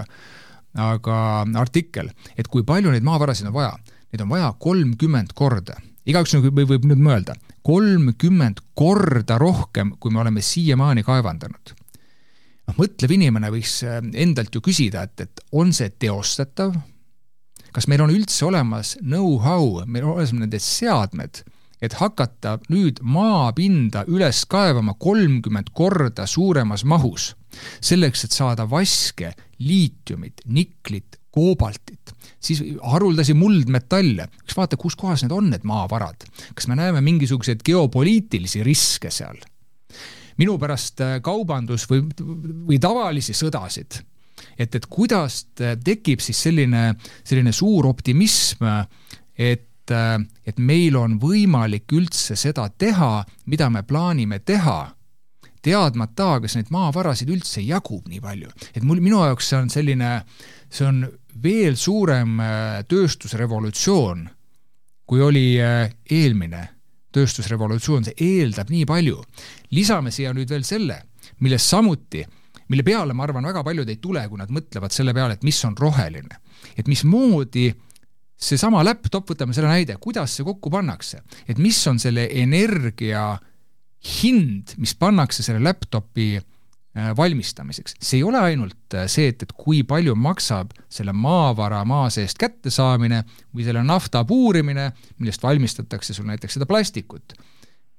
S3: aga artikkel, et kui palju neid maavarasid on vaja. Neid on vaja kolmkümmend korda. igaüks võib, võib nüüd mõelda, kolmkümmend korda rohkem, kui me oleme siiamaani kaevandanud. noh, mõtlev inimene võiks endalt ju küsida, et, et on see teostatav, kas meil on üldse olemas know-how, meil on olemas need seadmed et hakata nüüd maapinda üles kaevama kolmkümmend korda suuremas mahus, selleks, et saada vaske, liitiumit, niklit, koobaltit, siis haruldasi muldmetalle, üks vaata, kus kohas need on, need maavarad. kas me näeme mingisuguseid geopoliitilisi riske seal? minu pärast äh, kaubandus või, või tavalisi sõdasid, et, et kuidas tekib siis selline, selline suur optimism, et et, meil on võimalik üldse seda teha, mida me plaanime teha, teadmata, kas neid maavarasid üldse jagub nii palju. et mul, minu jaoks see on selline, see on veel suurem äh, tööstusrevolutsioon, kui oli äh, eelmine tööstusrevolutsioon, see eeldab nii palju. lisame siia nüüd veel selle, millest samuti, mille peale, ma arvan, väga paljud ei tule, kui nad mõtlevad selle peale, et mis on roheline. et mismoodi seesama laptop, võtame selle näide, kuidas see kokku pannakse, et mis on selle energia hind, mis pannakse selle laptopi äh, valmistamiseks. see ei ole ainult äh, see, et, et kui palju maksab selle maavara maa seest kättesaamine või selle nafta puurimine, millest valmistatakse sul näiteks seda plastikut,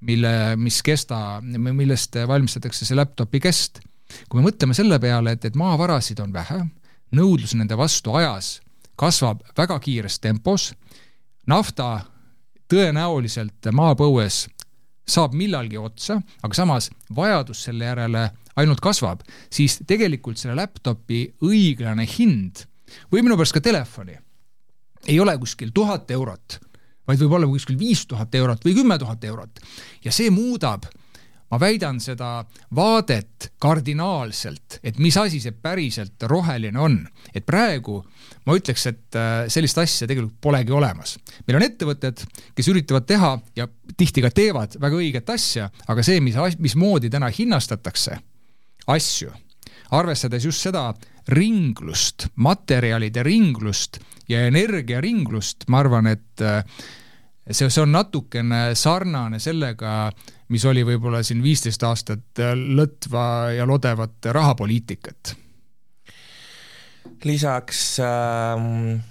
S3: mille, mis kesta, millest valmistatakse see laptopi kest. Kui me mõtleme selle peale, et, et maavarasid on vähe, nõudlus nende vastu ajas kasvab väga kiires tempos, nafta tõenäoliselt maapõues saab millalgi otsa, aga samas vajadus selle järele ainult kasvab, siis tegelikult selle laptopi õiglane hind või minu pärast ka telefoni ei ole kuskil tuhat eurot, vaid võib olla kuskil viis tuhat eurot või kümme tuhat eurot. ja see muudab ma väidan seda vaadet kardinaalselt, et mis asi see päriselt roheline on. et praegu ma ütleks, et äh, sellist asja tegelikult polegi olemas. meil on ettevõtted, kes üritavad teha ja tihti ka teevad väga õiget asja, aga see, mis, mismoodi täna hinnastatakse asju, arvestades just seda ringlust, materjalide ringlust ja energiaringlust, ma arvan, et äh, see, see on natukene sarnane sellega, mis oli võib-olla siin viisteist aastat lõtva ja lodevat rahapoliitikat.
S2: lisaks äh,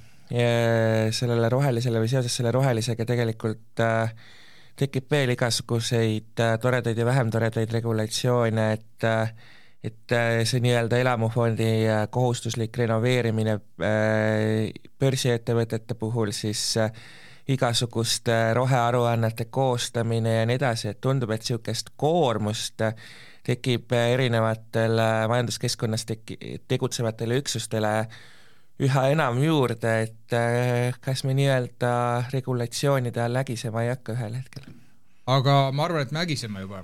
S2: sellele rohelisele või seoses selle rohelisega tegelikult äh, tekib veel igasuguseid äh, toredaid ja vähem toredaid regulatsioone, et äh, et äh, see nii-öelda elamufondi äh, kohustuslik renoveerimine äh, börsiettevõtete puhul siis äh, igasuguste rohearuannete koostamine ja nii edasi, et tundub, et niisugust koormust tekib erinevatel majanduskeskkonnas teki-, tegutsevatele üksustele üha enam juurde, et eh, kas me nii-öelda regulatsioonide all ägisema ei hakka ühel hetkel?
S3: aga ma arvan, et me ägiseme juba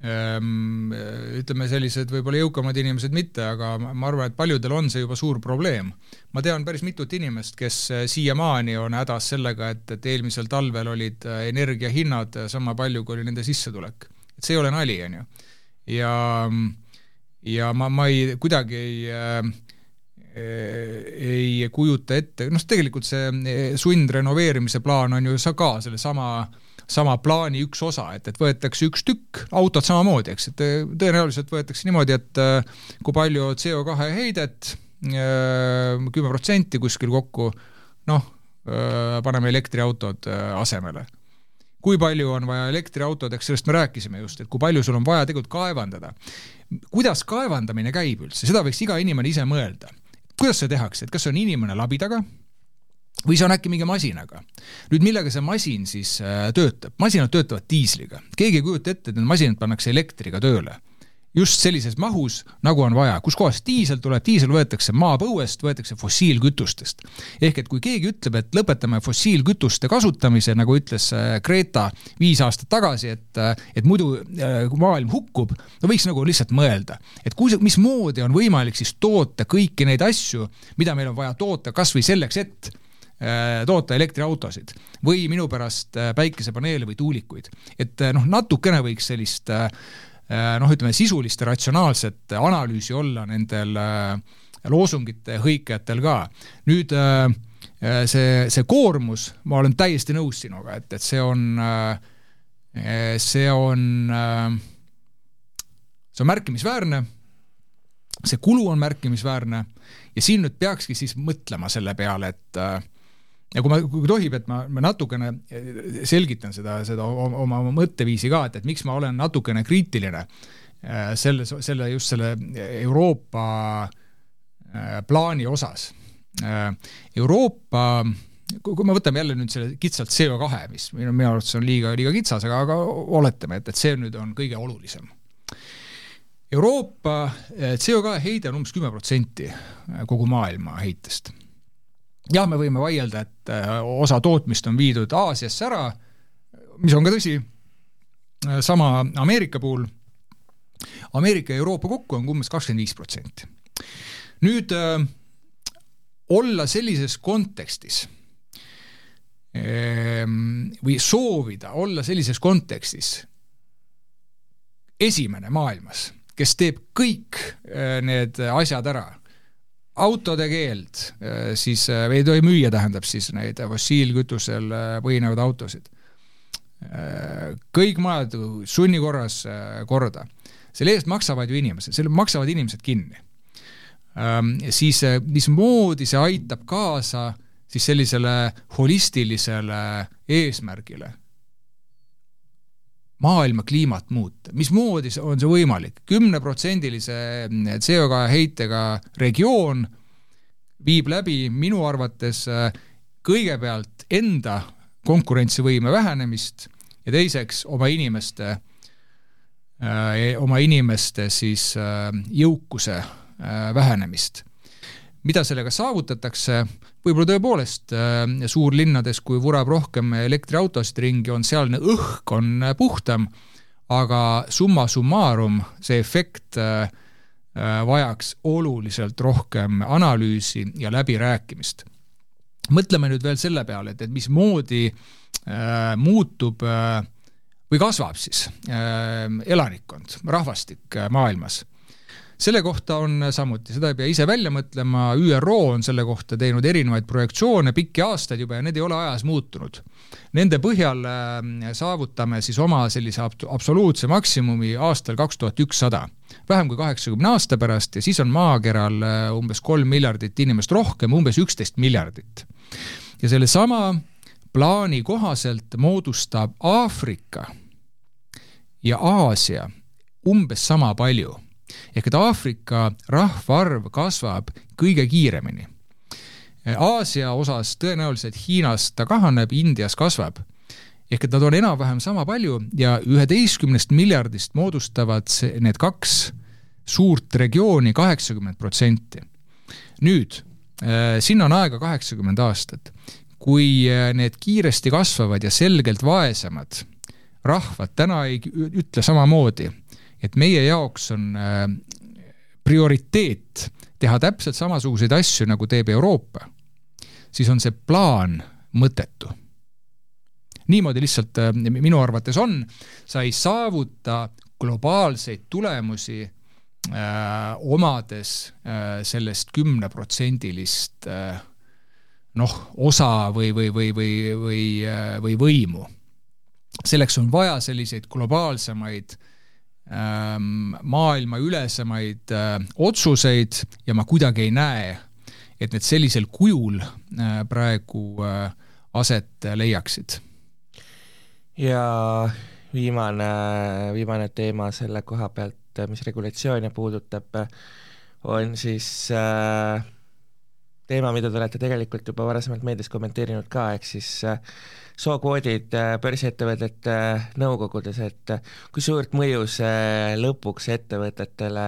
S3: ütleme, sellised võib-olla jõukamad inimesed mitte, aga ma arvan, et paljudel on see juba suur probleem. ma tean päris mitut inimest, kes eh, siiamaani on hädas sellega, et, et eelmisel talvel olid eh, energiahinnad sama palju, kui oli nende sissetulek. et see ei ole nali, on ju. ja, ja ma, ma ei, kuidagi ei äh, ei kujuta ette, noh, tegelikult see sundrenoveerimise plaan on ju sa ka sellesama äh, sama plaani üks osa, et, et võetakse üks tükk, autod samamoodi, eks, et tõenäoliselt võetakse niimoodi, et äh, kui palju CO2 heidet, äh, kümme protsenti kuskil kokku, noh, äh, paneme elektriautod asemele. kui palju on vaja elektriautod, eks sellest me rääkisime just, et kui palju sul on vaja tegelikult kaevandada. kuidas kaevandamine käib üldse, seda võiks iga inimene ise mõelda. kuidas seda tehakse, et kas see on inimene labidaga, või see on äkki mingi masinaga. nüüd millega see masin siis äh, töötab? masinad töötavad diisliga. keegi ei kujuta ette, et need masinad pannakse elektriga tööle. just sellises mahus, nagu on vaja. kuskohast diisel tuleb? diisel võetakse maapõuest, võetakse fossiilkütustest. ehk et kui keegi ütleb, et lõpetame fossiilkütuste kasutamise, nagu ütles äh, Greta viis aastat tagasi, et, äh, et muidu maailm hukkub, no võiks nagu lihtsalt mõelda, et kui, mismoodi on võimalik siis toota kõiki neid asju, mida meil on vaja toota kas või selleks, et toota elektriautosid või minu pärast päikesepaneele või tuulikuid. et noh, natukene võiks sellist noh, ütleme sisulist ja ratsionaalset analüüsi olla nendel loosungite hõikajatel ka. nüüd see, see koormus, ma olen täiesti nõus sinuga, et, et see on, see on, see on märkimisväärne see kulu on märkimisväärne ja siin nüüd peakski siis mõtlema selle peale, et äh, ja kui ma, kui tohib, et ma, ma natukene selgitan seda, seda oma, oma mõtteviisi ka, et, et miks ma olen natukene kriitiline äh, selle, selle, just selle Euroopa äh, plaani osas. Euroopa kui me võtame jälle nüüd selle kitsalt CO2, mis minu, minu arvates on liiga, liiga kitsas, aga, aga oletame, et, et see nüüd on kõige olulisem Euroopa eh, CO2 heide on umbes kümme protsenti eh, kogu maailma heitest. Jah, me võime vaielda, et eh, osa tootmist on viidud Aasiasse ära, mis on ka tõsi, sama Ameerika puhul, Ameerika ja Euroopa kokku on umbes kakskümmend viis protsenti. nüüd olla sellises kontekstis või soovida olla sellises kontekstis esimene maailmas kes teeb kõik äh, need asjad ära. Autode keeld, äh, siis äh, ei tohi müüa, tähendab siis neid fossiilkütusel põhinevaid autosid. kõik majad sunnikorras korda. selle eest maksavad ju inimesed, selle maksavad inimesed kinni. Ähm, siis mismoodi see aitab kaasa siis sellisele holistilisele eesmärgile maailma kliimat muuta, mismoodi on see võimalik? kümneprotsendilise CO2 heitega regioon viib läbi minu arvates äh, kõigepealt enda konkurentsivõime vähenemist ja teiseks oma inimeste, äh, oma inimeste siis äh, jõukuse vähenemist. mida sellega saavutatakse, võib-olla tõepoolest äh, suurlinnades, kui vurab rohkem elektriautosid ringi, on sealne õhk on puhtam, aga summa summarum see efekt äh, äh, vajaks oluliselt rohkem analüüsi ja läbirääkimist. mõtleme nüüd veel selle peale, et, et mismoodi äh, muutub äh, või kasvab siis äh, elanikkond, rahvastik maailmas selle kohta on samuti, seda ei pea ise välja mõtlema, ÜRO on selle kohta teinud erinevaid projektsioone pikki aastaid juba ja need ei ole ajas muutunud. Nende põhjal äh, saavutame siis oma sellise absoluutse maksimumi aastal kaks tuhat ükssada, vähem kui kaheksakümne aasta pärast ja siis on maakeral äh, umbes kolm miljardit inimest rohkem, umbes üksteist miljardit. ja sellesama plaani kohaselt moodustab Aafrika ja Aasia umbes sama palju ehk et Aafrika rahvaarv kasvab kõige kiiremini. Aasia osas tõenäoliselt Hiinas ta kahaneb, Indias kasvab. ehk et nad on enam-vähem sama palju ja üheteistkümnest miljardist moodustavad need kaks suurt regiooni kaheksakümmend protsenti. nüüd, äh, sinna on aega kaheksakümmend aastat. kui äh, need kiiresti kasvavad ja selgelt vaesemad rahvad täna ei ütle samamoodi, et meie jaoks on äh, prioriteet teha täpselt samasuguseid asju, nagu teeb Euroopa, siis on see plaan mõttetu. niimoodi lihtsalt äh, minu arvates on, sa ei saavuta globaalseid tulemusi äh, omades äh, sellest kümneprotsendilist äh, noh, osa või, või, või, või, või, äh, või võimu. selleks on vaja selliseid globaalsemaid äh, Ähm, maailmaülesemaid äh, otsuseid ja ma kuidagi ei näe, et need sellisel kujul äh, praegu äh, aset leiaksid.
S2: ja viimane, viimane teema selle koha pealt, mis regulatsioone puudutab, on siis äh, teema, mida te olete tegelikult juba varasemalt meedias kommenteerinud ka, ehk siis äh, sookvoodid äh, börsiettevõtete äh, nõukogudes, et äh, kui suurt mõju see lõpuks ettevõtetele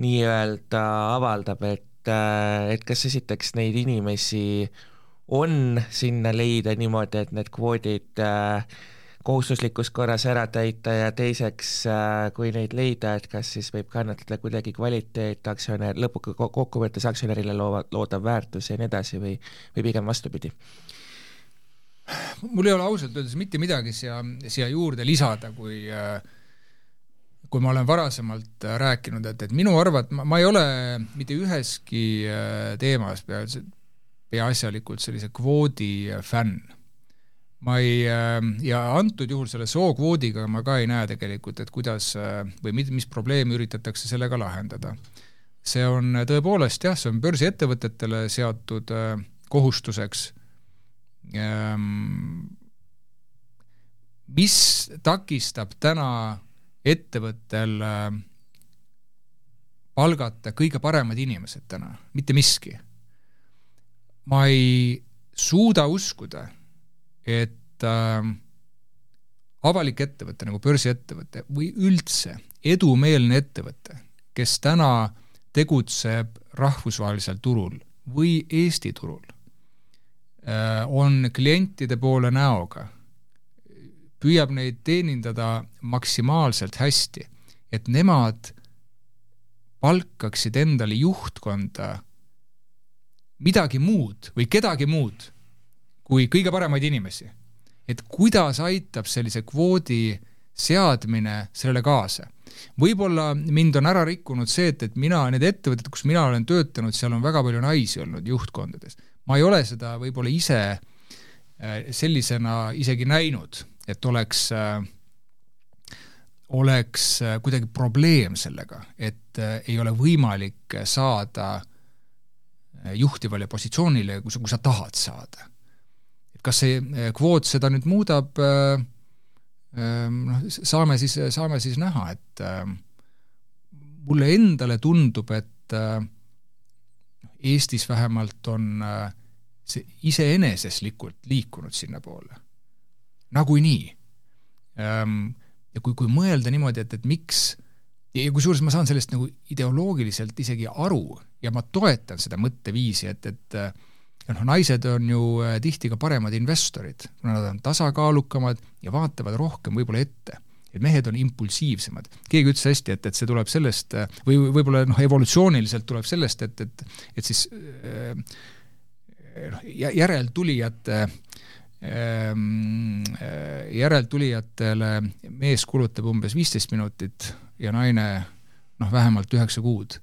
S2: nii-öelda avaldab, et, et kas esiteks neid inimesi on sinna leida niimoodi, et need kvoodid kohustuslikus korras ära täita ja teiseks, kui neid leida, et kas siis võib kannatada kuidagi kvaliteet, aktsionär, lõpuks kokkuvõttes aktsionärile loova, loodav väärtus ja nii edasi või, või pigem vastupidi?
S3: mul ei ole ausalt öeldes mitte midagi siia, siia juurde lisada, kui kui ma olen varasemalt rääkinud, et, et minu arvat-, ma, ma ei ole mitte üheski teemas pea, peaasjalikult sellise kvoodi fänn ma ei, ähm, ja antud juhul selle sookvoodiga ma ka ei näe tegelikult, et kuidas äh, või mis, mis probleemi üritatakse sellega lahendada. see on tõepoolest jah, see on börsiettevõtetele seatud äh, kohustuseks, ähm, mis takistab täna ettevõttel äh, palgata kõige paremad inimesed täna, mitte miski. ma ei suuda uskuda et äh, avalik ettevõte nagu börsiettevõte või üldse edumeelne ettevõte, kes täna tegutseb rahvusvahelisel turul või Eesti turul äh,, on klientide poole näoga, püüab neid teenindada maksimaalselt hästi, et nemad palkaksid endale juhtkonda midagi muud või kedagi muud kui kõige paremaid inimesi. et kuidas aitab sellise kvoodi seadmine sellele kaasa. võib-olla mind on ära rikkunud see, et, et mina, need ettevõtted, kus mina olen töötanud, seal on väga palju naisi olnud juhtkondades. ma ei ole seda võib-olla ise äh, sellisena isegi näinud, et oleks äh, oleks äh, kuidagi probleem sellega, et ei ole võimalik saada juhtivale positsioonile, kui sa, kui sa tahad saada kas see eh, kvoot seda nüüd muudab, eh, eh, noh, saame siis, saame siis näha, et mulle endale tundub, et Eestis vähemalt on see iseeneseslikult liikunud sinnapoole. nagunii. Ehm, ja kui, kui mõelda niimoodi, et, et miks ja kusjuures ma saan sellest nagu ideoloogiliselt isegi aru ja ma toetan seda mõtteviisi, et, et ja noh, naised on ju äh, tihti ka paremad investorid, kuna nad on tasakaalukamad ja vaatavad rohkem võib-olla ette et mehed on impulsiivsemad. keegi ütles hästi, et, et see tuleb sellest äh, või võib-olla noh, evolutsiooniliselt tuleb sellest, et, et, et siis äh, noh, järeltulijate ähm, järeltulijatele mees kulutab umbes viisteist minutit ja naine noh, vähemalt üheksa kuud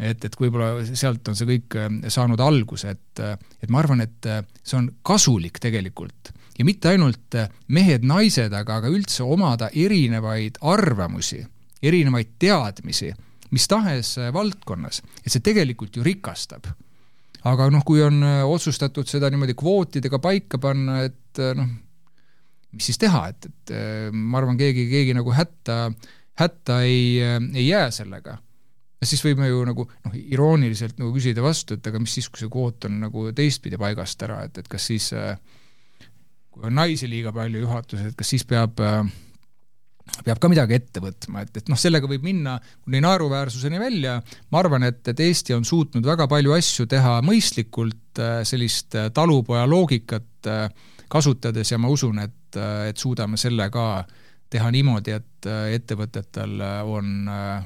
S3: et, et võib-olla sealt on see kõik äh, saanud alguse, et, äh, et ma arvan, et äh, see on kasulik tegelikult. Ja mitte ainult mehed-naised, aga, aga üldse omada erinevaid arvamusi, erinevaid teadmisi mis tahes valdkonnas, et see tegelikult ju rikastab. aga noh, kui on otsustatud seda niimoodi kvootidega paika panna, et noh, mis siis teha, et, et ma arvan, keegi, keegi nagu hätta, hätta ei, ei jää sellega ja siis võime ju nagu noh, irooniliselt nagu küsida vastu, et aga mis siis, kui see kvoot on nagu teistpidi paigast ära, et, et kas siis äh, kui on naisi liiga palju juhatuses, et kas siis peab äh, peab ka midagi ette võtma, et, et noh, sellega võib minna kuni naeruväärsuseni välja, ma arvan, et, et Eesti on suutnud väga palju asju teha mõistlikult, äh, sellist talupoja loogikat kasutades ja ma usun, et, et suudame selle ka teha niimoodi, et ettevõtetel on äh,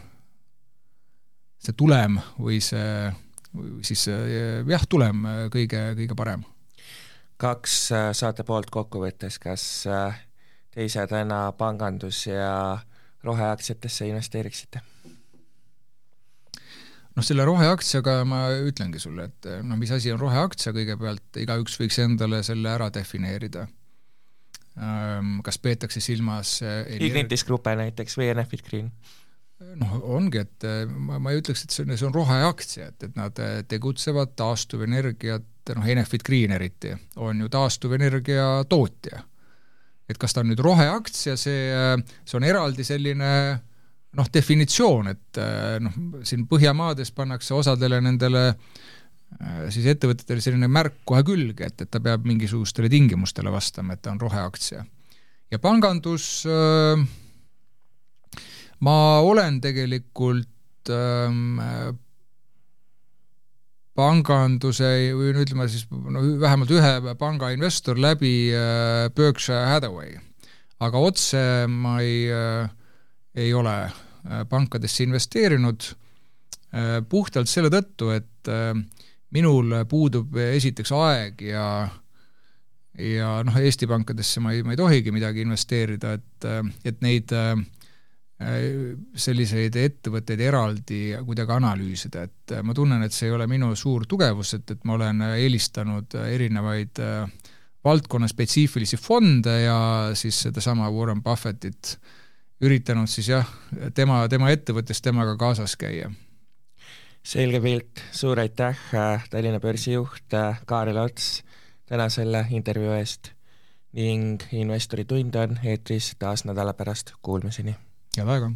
S3: see tulem või see, või siis jah, tulem kõige, kõige parem.
S2: kaks äh, saate poolt kokkuvõttes, kas te ise täna pangandus- ja roheaktsiatesse investeeriksite?
S3: noh, selle roheaktsiaga ma ütlengi sulle, et noh, mis asi on roheaktsia, kõigepealt igaüks võiks endale selle ära defineerida. Kas peetakse silmas
S2: Ignitis Gruppe näiteks või Enefit Green?
S3: Noh, ongi, et eh, ma, ma ei ütleks, et see on, see on roheaktsia, et, et nad eh, tegutsevad taastuvenergiat, noh, Enefit Green eriti, on ju taastuvenergia tootja. et kas ta on nüüd roheaktsia, see, eh, see on eraldi selline noh, definitsioon, et noh, siin Põhjamaades pannakse osadele nendele siis ettevõtetele selline märk kohe külge, et, et ta peab mingisugustele tingimustele vastama, et ta on roheaktsia. ja pangandus äh, ma olen tegelikult ähm, panganduse või ütleme siis no vähemalt ühe panga investor läbi äh, Berkshire Hathaway. aga otse ma ei, ei ole pankadesse investeerinud puhtalt selle tõttu, et minul puudub esiteks aeg ja ja noh, Eesti pankadesse ma ei, ma ei tohigi midagi investeerida, et, et neid selliseid ettevõtteid eraldi kuidagi analüüsida, et ma tunnen, et see ei ole minu suur tugevus, et, et ma olen eelistanud erinevaid valdkonnaspetsiifilisi fonde ja siis sedasama Warren Buffettit üritanud siis jah, tema, tema ettevõttes temaga kaasas käia.
S2: Selge pilt, suur aitäh, Tallinna börsi juht Kaarel Ots täna selle intervjuu eest ning Investori tund on eetris taas nädala pärast, kuulmiseni!
S3: Head aega!